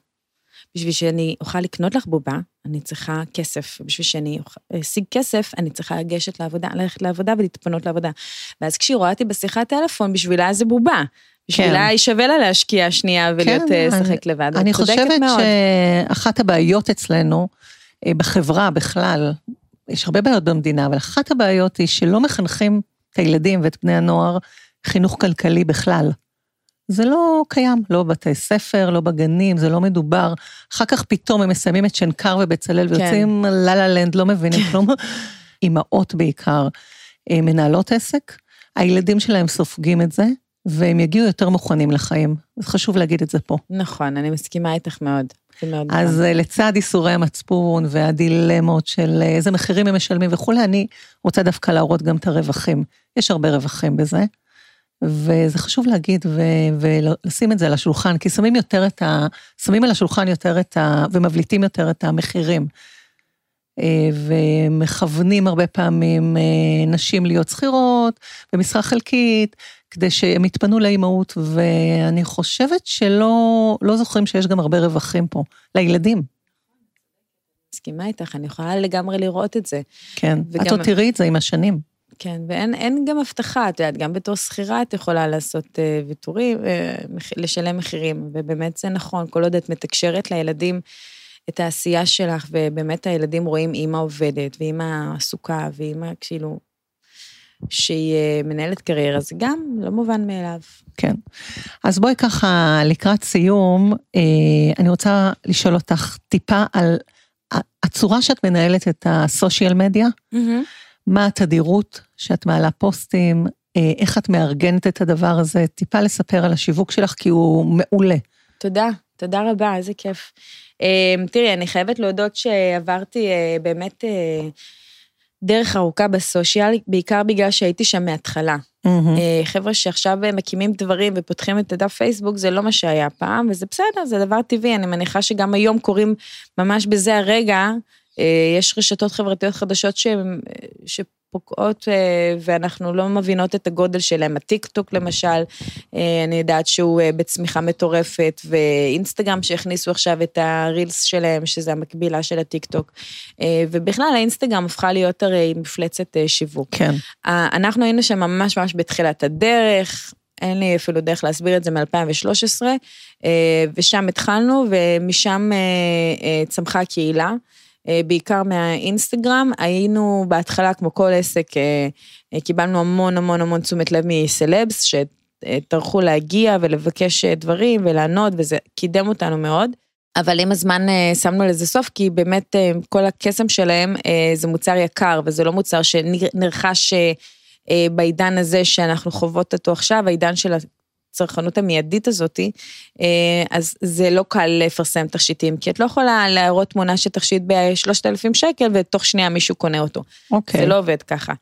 Speaker 3: בשביל שאני אוכל לקנות לך בובה, אני צריכה כסף. בשביל שאני אשיג כסף, אני צריכה לגשת לעבודה, ללכת לעבודה ולהתפנות לעבודה. ואז כשהיא רואה אותי בשיחת טלפון, בשבילה זה בובה. בשבילה כן. היא שווה לה להשקיע שנייה ולהיות כן, לשחק לבד.
Speaker 2: אני חושבת מאוד. שאחת הבעיות אצלנו, אה, בחברה בכלל, יש הרבה בעיות במדינה, אבל אחת הבעיות היא שלא מחנכים את הילדים ואת בני הנוער חינוך כלכלי בכלל. זה לא קיים, לא בבתי ספר, לא בגנים, זה לא מדובר. אחר כך פתאום הם מסיימים את שנקר ובצלאל כן. ויוצאים לה לה לנד, לא מבינים כלום. אימהות בעיקר, אה, מנהלות עסק, הילדים שלהם סופגים את זה, והם יגיעו יותר מוכנים לחיים. אז חשוב להגיד את זה פה.
Speaker 3: נכון, אני מסכימה איתך מאוד. מאוד
Speaker 2: אז נכון. לצד איסורי המצפון והדילמות של אה, איזה מחירים הם משלמים וכולי, אני רוצה דווקא להראות גם את הרווחים. יש הרבה רווחים בזה. וזה חשוב להגיד ו- ולשים את זה על השולחן, כי שמים יותר את ה... שמים על השולחן יותר את ה... ומבליטים יותר את המחירים. אה, ומכוונים הרבה פעמים אה, נשים להיות שכירות במשרה חלקית, כדי שהם יתפנו לאימהות, ואני חושבת שלא לא זוכרים שיש גם הרבה רווחים פה, לילדים.
Speaker 3: מסכימה איתך, אני יכולה לגמרי לראות את זה.
Speaker 2: כן, וגם... את עוד תראי את זה עם השנים.
Speaker 3: כן, ואין גם הבטחה, את יודעת, גם בתור שכירה את יכולה לעשות uh, ויתורים, uh, לשלם מחירים, ובאמת זה נכון, כל עוד את מתקשרת לילדים את העשייה שלך, ובאמת הילדים רואים אימא עובדת, ואימא עסוקה, ואימא כאילו, שהיא uh, מנהלת קריירה, זה גם לא מובן מאליו.
Speaker 2: כן. אז בואי ככה, לקראת סיום, uh, אני רוצה לשאול אותך טיפה על הצורה שאת מנהלת את הסושיאל מדיה. Mm-hmm. מה התדירות שאת מעלה פוסטים, אה, איך את מארגנת את הדבר הזה, טיפה לספר על השיווק שלך, כי הוא מעולה.
Speaker 3: תודה, תודה רבה, איזה כיף. אה, תראי, אני חייבת להודות שעברתי אה, באמת דרך ארוכה בסושיאל, בעיקר בגלל שהייתי שם מההתחלה. Mm-hmm. חבר'ה שעכשיו מקימים דברים ופותחים את הדף פייסבוק, זה לא מה שהיה פעם, וזה בסדר, זה דבר טבעי, אני מניחה שגם היום קוראים ממש בזה הרגע, יש רשתות חברתיות חדשות שהן, פוקעות אה, ואנחנו לא מבינות את הגודל שלהם. הטיק טוק למשל, אה, אני יודעת שהוא אה, בצמיחה מטורפת, ואינסטגרם שהכניסו עכשיו את הרילס שלהם, שזה המקבילה של הטיק טוק. ובכלל האינסטגרם הפכה להיות הרי מפלצת שיווק.
Speaker 2: כן.
Speaker 3: אנחנו היינו שם ממש ממש בתחילת הדרך. אין לי אפילו דרך להסביר את זה מ-2013, ושם התחלנו, ומשם צמחה הקהילה. אה, בעיקר מהאינסטגרם. היינו בהתחלה, כמו כל עסק, אה, אה, קיבלנו המון המון המון תשומת לב מסלבס, שטרחו להגיע ולבקש דברים ולענות, וזה קידם אותנו מאוד. אבל עם הזמן שמנו לזה סוף, כי באמת כל הקסם שלהם זה מוצר יקר, וזה לא מוצר שנרכש בעידן הזה שאנחנו חוות אותו עכשיו, העידן של הצרכנות המיידית הזאתי, אה, אז זה לא קל לפרסם תכשיטים, כי את לא יכולה להראות תמונה של תכשיט ב-3,000 שקל ותוך שנייה מישהו קונה אותו.
Speaker 2: אוקיי.
Speaker 3: זה לא עובד ככה.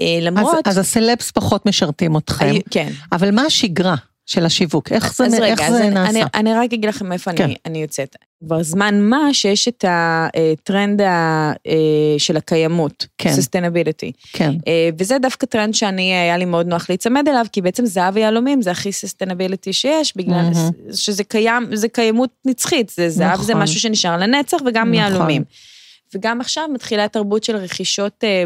Speaker 3: אה, למרות...
Speaker 2: אז, אז הסלבס פחות משרתים אתכם.
Speaker 3: כן.
Speaker 2: אבל מה השגרה? של השיווק? איך זה,
Speaker 3: רגע,
Speaker 2: איך זה
Speaker 3: אני,
Speaker 2: נעשה?
Speaker 3: אני, אני רק אגיד לכם איפה
Speaker 2: כן.
Speaker 3: אני, אני יוצאת. כבר זמן מה שיש את הטרנד ה- אה, של הקיימות,
Speaker 2: כן.
Speaker 3: sustainability.
Speaker 2: כן,
Speaker 3: אה, וזה דווקא טרנד שאני, היה לי מאוד נוח להיצמד אליו, כי בעצם זהב ויהלומים זה הכי sustainability שיש, בגלל
Speaker 2: מהמם.
Speaker 3: שזה קיים, זה קיימות נצחית, זה זהב זה
Speaker 2: נכון.
Speaker 3: משהו שנשאר לנצח וגם
Speaker 2: נכון.
Speaker 3: יהלומים. וגם עכשיו מתחילה תרבות של רכישות, אה,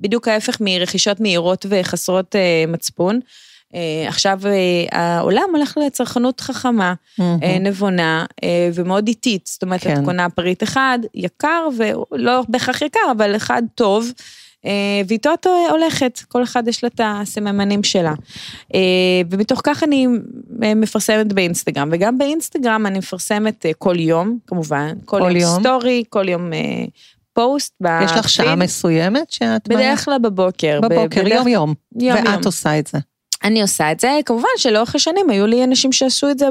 Speaker 3: בדיוק ההפך מרכישות מהירות וחסרות אה, מצפון. אה, עכשיו אה, העולם הולך לצרכנות חכמה. אה, נבונה ומאוד איטית. זאת אומרת,
Speaker 2: כן.
Speaker 3: את קונה פריט אחד, יקר, ולא בהכרח יקר, אבל אחד טוב, ואיתו את הולכת, כל אחד יש לה את הסממנים שלה. ומתוך כך אני מפרסמת באינסטגרם, וגם באינסטגרם אני מפרסמת כל יום, כמובן, כל,
Speaker 2: כל
Speaker 3: יום,
Speaker 2: יום.
Speaker 3: סטורי, כל יום פוסט.
Speaker 2: יש לך שעה. מסוימת שאת...
Speaker 3: בדרך כלל בבוקר.
Speaker 2: בבוקר, יום-יום.
Speaker 3: יום,
Speaker 2: ואת
Speaker 3: יום.
Speaker 2: עושה את זה.
Speaker 3: אני עושה את זה, כמובן שלאורך השנים היו לי אנשים שעשו את זה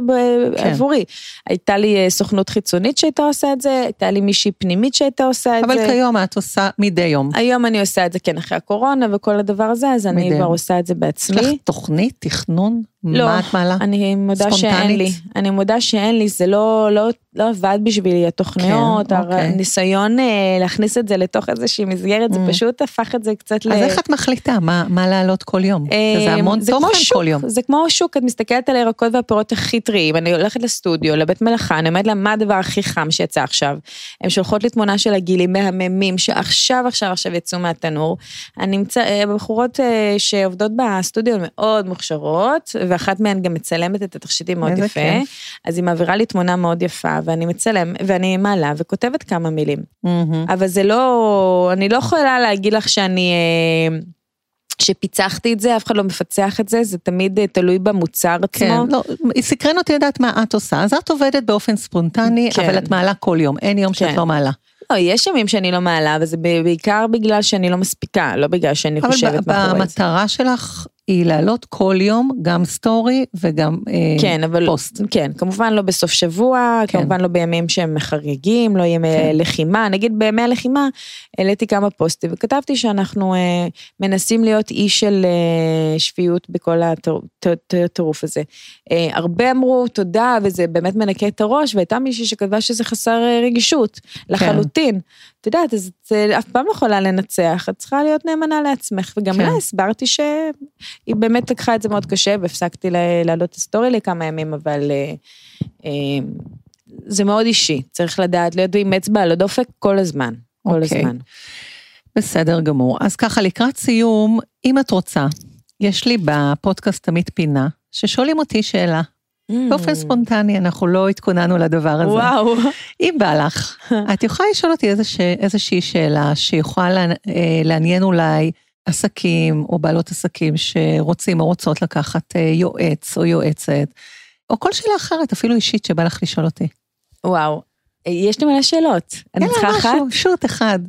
Speaker 2: כן.
Speaker 3: עבורי. הייתה לי אה, סוכנות חיצונית שהייתה עושה את זה, הייתה לי מישהי פנימית שהייתה עושה את
Speaker 2: אבל
Speaker 3: זה.
Speaker 2: כיום את עושה מדי יום.
Speaker 3: היום אני עושה את זה כן אחרי הקורונה וכל הדבר הזה, אז אני. כבר עושה את זה
Speaker 2: יש לך
Speaker 3: בעצמי.
Speaker 2: תוכנית, תכנון?
Speaker 3: לא,
Speaker 2: מה את מעלה?
Speaker 3: אני מודה שאין
Speaker 2: ספונטנית?
Speaker 3: לי, אני מודה שאין לי, זה לא, לא, לא עבד בשבילי, התוכניות,
Speaker 2: כן, אוקיי.
Speaker 3: הניסיון אה, להכניס את זה לתוך איזושהי מסגרת, זה
Speaker 2: Mm.
Speaker 3: פשוט הפך את זה קצת ל...
Speaker 2: אז איך את מחליטה מה מה להעלות כל יום? זה המון
Speaker 3: אה, כמו
Speaker 2: תוכן
Speaker 3: שוק,
Speaker 2: כל יום.
Speaker 3: זה כמו שוק, את מסתכלת על הירקות והפירות הכי טריים, אני הולכת לסטודיו, לבית מלאכה, אני אומרת לה, מה הדבר הכי חם שיצא עכשיו? הן שולחות לי תמונה של הגילים מהממים, שעכשיו, עכשיו, עכשיו יצאו מהתנור. אני אמצא, אה, הבחורות אה, שעובדות בסטודיו מאוד מוכשרות, ואחת מהן גם מצלמת את התכשיטים מאוד יפה.
Speaker 2: כיף.
Speaker 3: אז היא מעבירה לי תמונה מאוד יפה, ואני מצלם, ואני מעלה וכותבת כמה מילים.
Speaker 2: מהמם.
Speaker 3: אבל זה לא, אני לא יכולה להגיד לך שאני, אה, שפיצחתי את זה, אף אחד לא מפצח את זה, זה תמיד אה, תלוי במוצר
Speaker 2: כן,
Speaker 3: עצמו.
Speaker 2: לא, סקרן אותי לדעת מה את עושה, אז את עובדת באופן ספונטני,
Speaker 3: כן.
Speaker 2: אבל את מעלה כל יום, אין יום שאת
Speaker 3: כן.
Speaker 2: לא מעלה.
Speaker 3: לא, יש ימים שאני לא מעלה, אבל זה בעיקר בגלל שאני לא מספיקה, לא בגלל שאני
Speaker 2: אבל
Speaker 3: חושבת
Speaker 2: ב-
Speaker 3: מאחורי זה.
Speaker 2: במטרה שלך היא להעלות כל יום גם סטורי וגם אה,
Speaker 3: כן, אבל,
Speaker 2: פוסט.
Speaker 3: כן, כמובן לא בסוף שבוע,
Speaker 2: כן.
Speaker 3: כמובן לא בימים שהם חריגים, לא ימי
Speaker 2: כן.
Speaker 3: לחימה, נגיד בימי הלחימה העליתי כמה פוסטים וכתבתי שאנחנו אה, מנסים להיות אי של אה, שפיות בכל הטיר- הט- הטירוף הזה. אה, הרבה אמרו תודה וזה באמת מנקה את הראש, והייתה מישהי שכתבה שזה חסר אה, רגישות, לחלוטין. את יודעת, אז את אף פעם לא יכולה לנצח, את צריכה להיות נאמנה לעצמך, וגם
Speaker 2: כן.
Speaker 3: לה הסברתי שהיא באמת לקחה את זה מאוד קשה, והפסקתי לה- להעלות את הסטורי לכמה ימים, אבל אה, אה, זה מאוד אישי, צריך לדעת להיות עם אצבע על הדופק כל הזמן, כל
Speaker 2: אוקיי.
Speaker 3: הזמן.
Speaker 2: בסדר גמור. אז ככה, לקראת סיום, אם את רוצה, יש לי בפודקאסט תמיד פינה, ששואלים אותי שאלה. באופן ספונטני, אנחנו לא התכוננו לדבר הזה.
Speaker 3: Mm. וואו.
Speaker 2: אם בא לך, את יכולה לשאול אותי איזוש, איזושהי שאלה שיכולה לה- אה, לעניין אולי עסקים או בעלות עסקים שרוצים או רוצות לקחת אה, יועץ או יועצת, או כל שאלה אחרת, אפילו אישית, שבא לך לשאול אותי.
Speaker 3: וואו. יש לי מלא שאלות. אני צריכה
Speaker 2: יאללה,
Speaker 3: אחת?
Speaker 2: משהו, שוט אחד.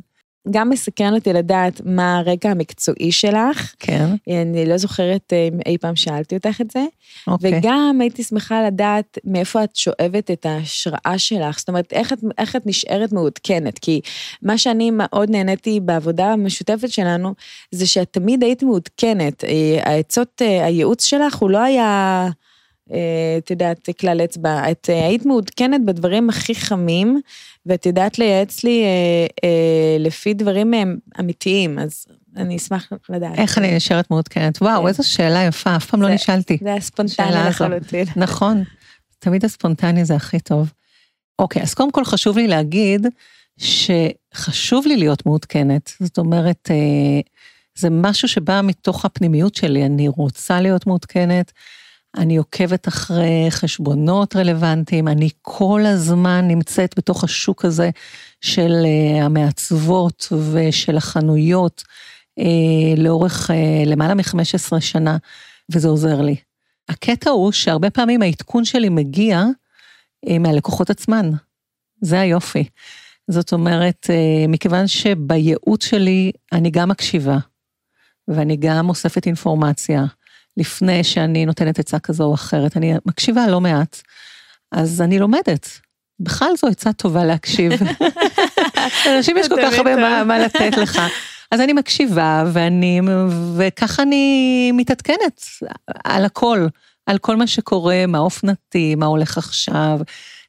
Speaker 3: גם מסקרן אותי לדעת מה הרקע המקצועי שלך.
Speaker 2: כן,
Speaker 3: אני לא זוכרת אה, אם אי פעם שאלתי אותך את זה.
Speaker 2: אוקיי.
Speaker 3: וגם הייתי שמחה לדעת מאיפה את שואבת את ההשראה שלך, זאת אומרת, איך את, איך את נשארת מעודכנת, כי מה שאני מאוד נהניתי בעבודה המשותפת שלנו, זה שאת תמיד היית מעודכנת. אה, העצות, אה, הייעוץ שלך הוא לא היה, את יודעת, כלל אצבע, את אה, היית מעודכנת בדברים הכי חמים, ואת יודעת לייעץ לי אה, אה, לפי דברים אה, אמיתיים, אז אני אשמח לדעת.
Speaker 2: איך אני נשארת מעודכנת? וואו,
Speaker 3: כן.
Speaker 2: איזו שאלה יפה, אף פעם לא נשאלתי.
Speaker 3: זה היה ספונטני. לחלוטין.
Speaker 2: נכון, תמיד הספונטני זה הכי טוב. אוקיי, אז קודם כל חשוב לי להגיד שחשוב לי להיות מעודכנת. זאת אומרת, אה, זה משהו שבא מתוך הפנימיות שלי, אני רוצה להיות מעודכנת, אני עוקבת אחרי חשבונות רלוונטיים, אני כל הזמן נמצאת בתוך השוק הזה של אה, המעצבות ושל החנויות אה, לאורך אה, למעלה מ-15 שנה, וזה עוזר לי. הקטע הוא שהרבה פעמים העדכון שלי מגיע מהלקוחות עצמן. זה היופי. זאת אומרת, מכיוון שבייעוץ שלי אני גם מקשיבה, ואני גם אוספת אינפורמציה, לפני שאני נותנת עצה כזו או אחרת, אני מקשיבה לא מעט, אז אני לומדת. בכלל זו עצה טובה להקשיב. לאנשים יש כל כך הרבה מה, מה לתת לך. אז אני מקשיבה, ואני, וככה אני מתעדכנת על הכל. על כל מה שקורה, מה אופנתי, מה הולך עכשיו,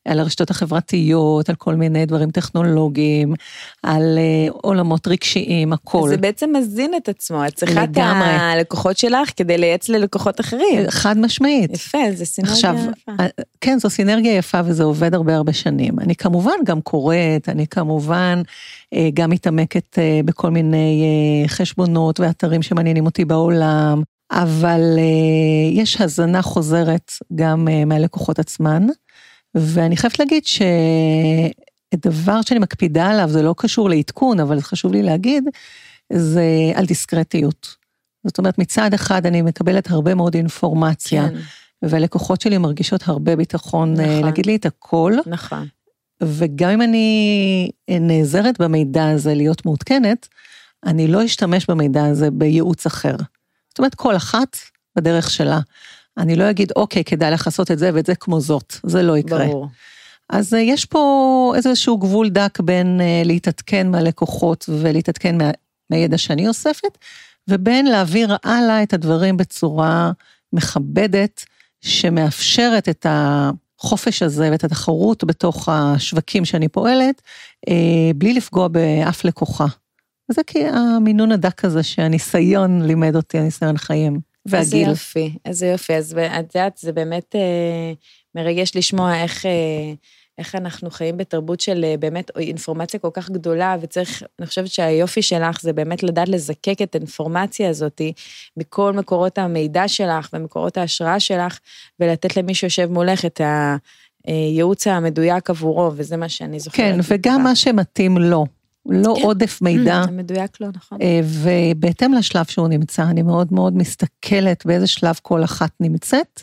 Speaker 2: על הרשתות החברתיות, על כל מיני דברים טכנולוגיים, על uh, עולמות רגשיים, הכל.
Speaker 3: זה בעצם מזין את עצמו, את צריכה את. הלקוחות שלך כדי לייעץ ללקוחות אחרים.
Speaker 2: חד משמעית.
Speaker 3: יפה, זה סינרגיה
Speaker 2: עכשיו,
Speaker 3: יפה.
Speaker 2: אה, כן, זו סינרגיה יפה וזה עובד הרבה הרבה שנים. אני כמובן גם קוראת, אני כמובן אה, גם מתעמקת אה, בכל מיני אה, חשבונות ואתרים שמעניינים אותי בעולם, אבל אה, יש הזנה חוזרת גם אה, מהלקוחות עצמן, ואני חייבת להגיד שדבר שאני מקפידה עליו, זה לא קשור לעדכון, אבל חשוב לי להגיד, זה על דיסקרטיות. זאת אומרת, מצד אחד אני מקבלת הרבה מאוד אינפורמציה.
Speaker 3: כן,
Speaker 2: והלקוחות שלי מרגישות הרבה ביטחון
Speaker 3: נכון.
Speaker 2: נכון. להגיד לי את הכל,
Speaker 3: נכון.
Speaker 2: וגם אם אני נעזרת במידע הזה להיות מעודכנת, אני לא אשתמש במידע הזה בייעוץ אחר. זאת אומרת, כל אחת בדרך שלה. אני לא אגיד, אוקיי, כדאי לך לעשות את זה ואת זה כמו זאת, זה לא יקרה.
Speaker 3: ברור.
Speaker 2: אז אה, יש פה איזשהו גבול דק בין אה, להתעדכן מהלקוחות ולהתעדכן מה, מהידע שאני אוספת, ובין להעביר הלאה את הדברים בצורה מכבדת, שמאפשרת את החופש הזה ואת התחרות בתוך השווקים שאני פועלת, אה, בלי לפגוע באף לקוחה. וזה כי המינון הדק הזה שהניסיון לימד אותי, הניסיון חיים.
Speaker 3: איזה
Speaker 2: והגיל.
Speaker 3: יופי, איזה יופי. אז את יודעת, זה באמת אה, מרגש לשמוע איך, אה, איך אנחנו חיים בתרבות של אה, באמת אינפורמציה כל כך גדולה, וצריך, אני חושבת שהיופי שלך זה באמת לדעת לזקק את האינפורמציה הזאת מכל מקורות המידע שלך ומקורות ההשראה שלך, ולתת למי שיושב מולך את הייעוץ המדויק עבורו, וזה מה שאני זוכרת.
Speaker 2: כן, וגם מה שמתאים לו, לא
Speaker 3: כן.
Speaker 2: עודף מידע.
Speaker 3: זה מדויק לו, נכון.
Speaker 2: אה, ובהתאם לשלב שהוא נמצא, אני מאוד מאוד מסתכלת באיזה שלב כל אחת נמצאת,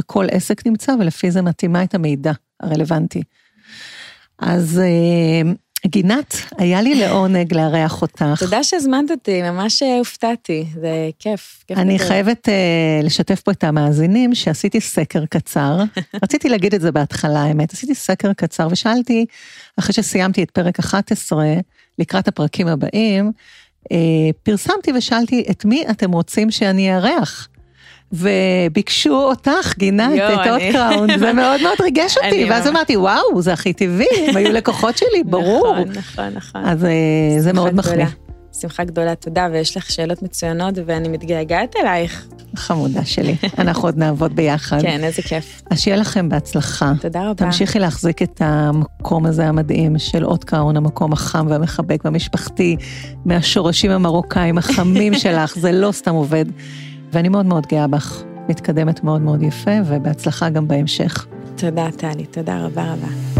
Speaker 2: וכל עסק נמצא, ולפי זה מתאימה את המידע הרלוונטי. אז אה, גינת, היה לי לעונג לארח אותך.
Speaker 3: תודה שהזמנת אותי, ממש אה, הופתעתי, זה כיף. כיף
Speaker 2: אני. חייבת uh, לשתף פה את המאזינים שעשיתי סקר קצר. רציתי להגיד את זה בהתחלה, האמת. עשיתי סקר קצר ושאלתי, אחרי שסיימתי את פרק 11, לקראת הפרקים הבאים, uh, פרסמתי ושאלתי, את מי אתם רוצים שאני אארח? וביקשו אותך, גינת,
Speaker 3: יואו,
Speaker 2: את האות
Speaker 3: אני-
Speaker 2: קראון, זה מאוד מאוד ריגש אותי,
Speaker 3: אני
Speaker 2: ואז אמרתי, וואו, זה הכי טבעי, הם היו לקוחות שלי, ברור.
Speaker 3: נכון, נכון, נכון.
Speaker 2: אז אה, זה מאוד מחמיא.
Speaker 3: שמחה גדולה, תודה, ויש לך שאלות מצוינות, ואני מתגעגעת אלייך.
Speaker 2: חמודה שלי. אנחנו עוד נעבוד ביחד.
Speaker 3: כן, איזה כיף.
Speaker 2: אז שיהיה לכם בהצלחה.
Speaker 3: תודה רבה.
Speaker 2: תמשיכי להחזיק את המקום הזה המדהים של אות קראון, המקום החם והמחבק והמשפחתי, מהשורשים המרוקאים החמים שלך, זה לא סתם עובד. ואני מאוד מאוד גאה בך, מתקדמת מאוד מאוד יפה, ובהצלחה גם בהמשך.
Speaker 3: תודה, טלי, תודה רבה רבה.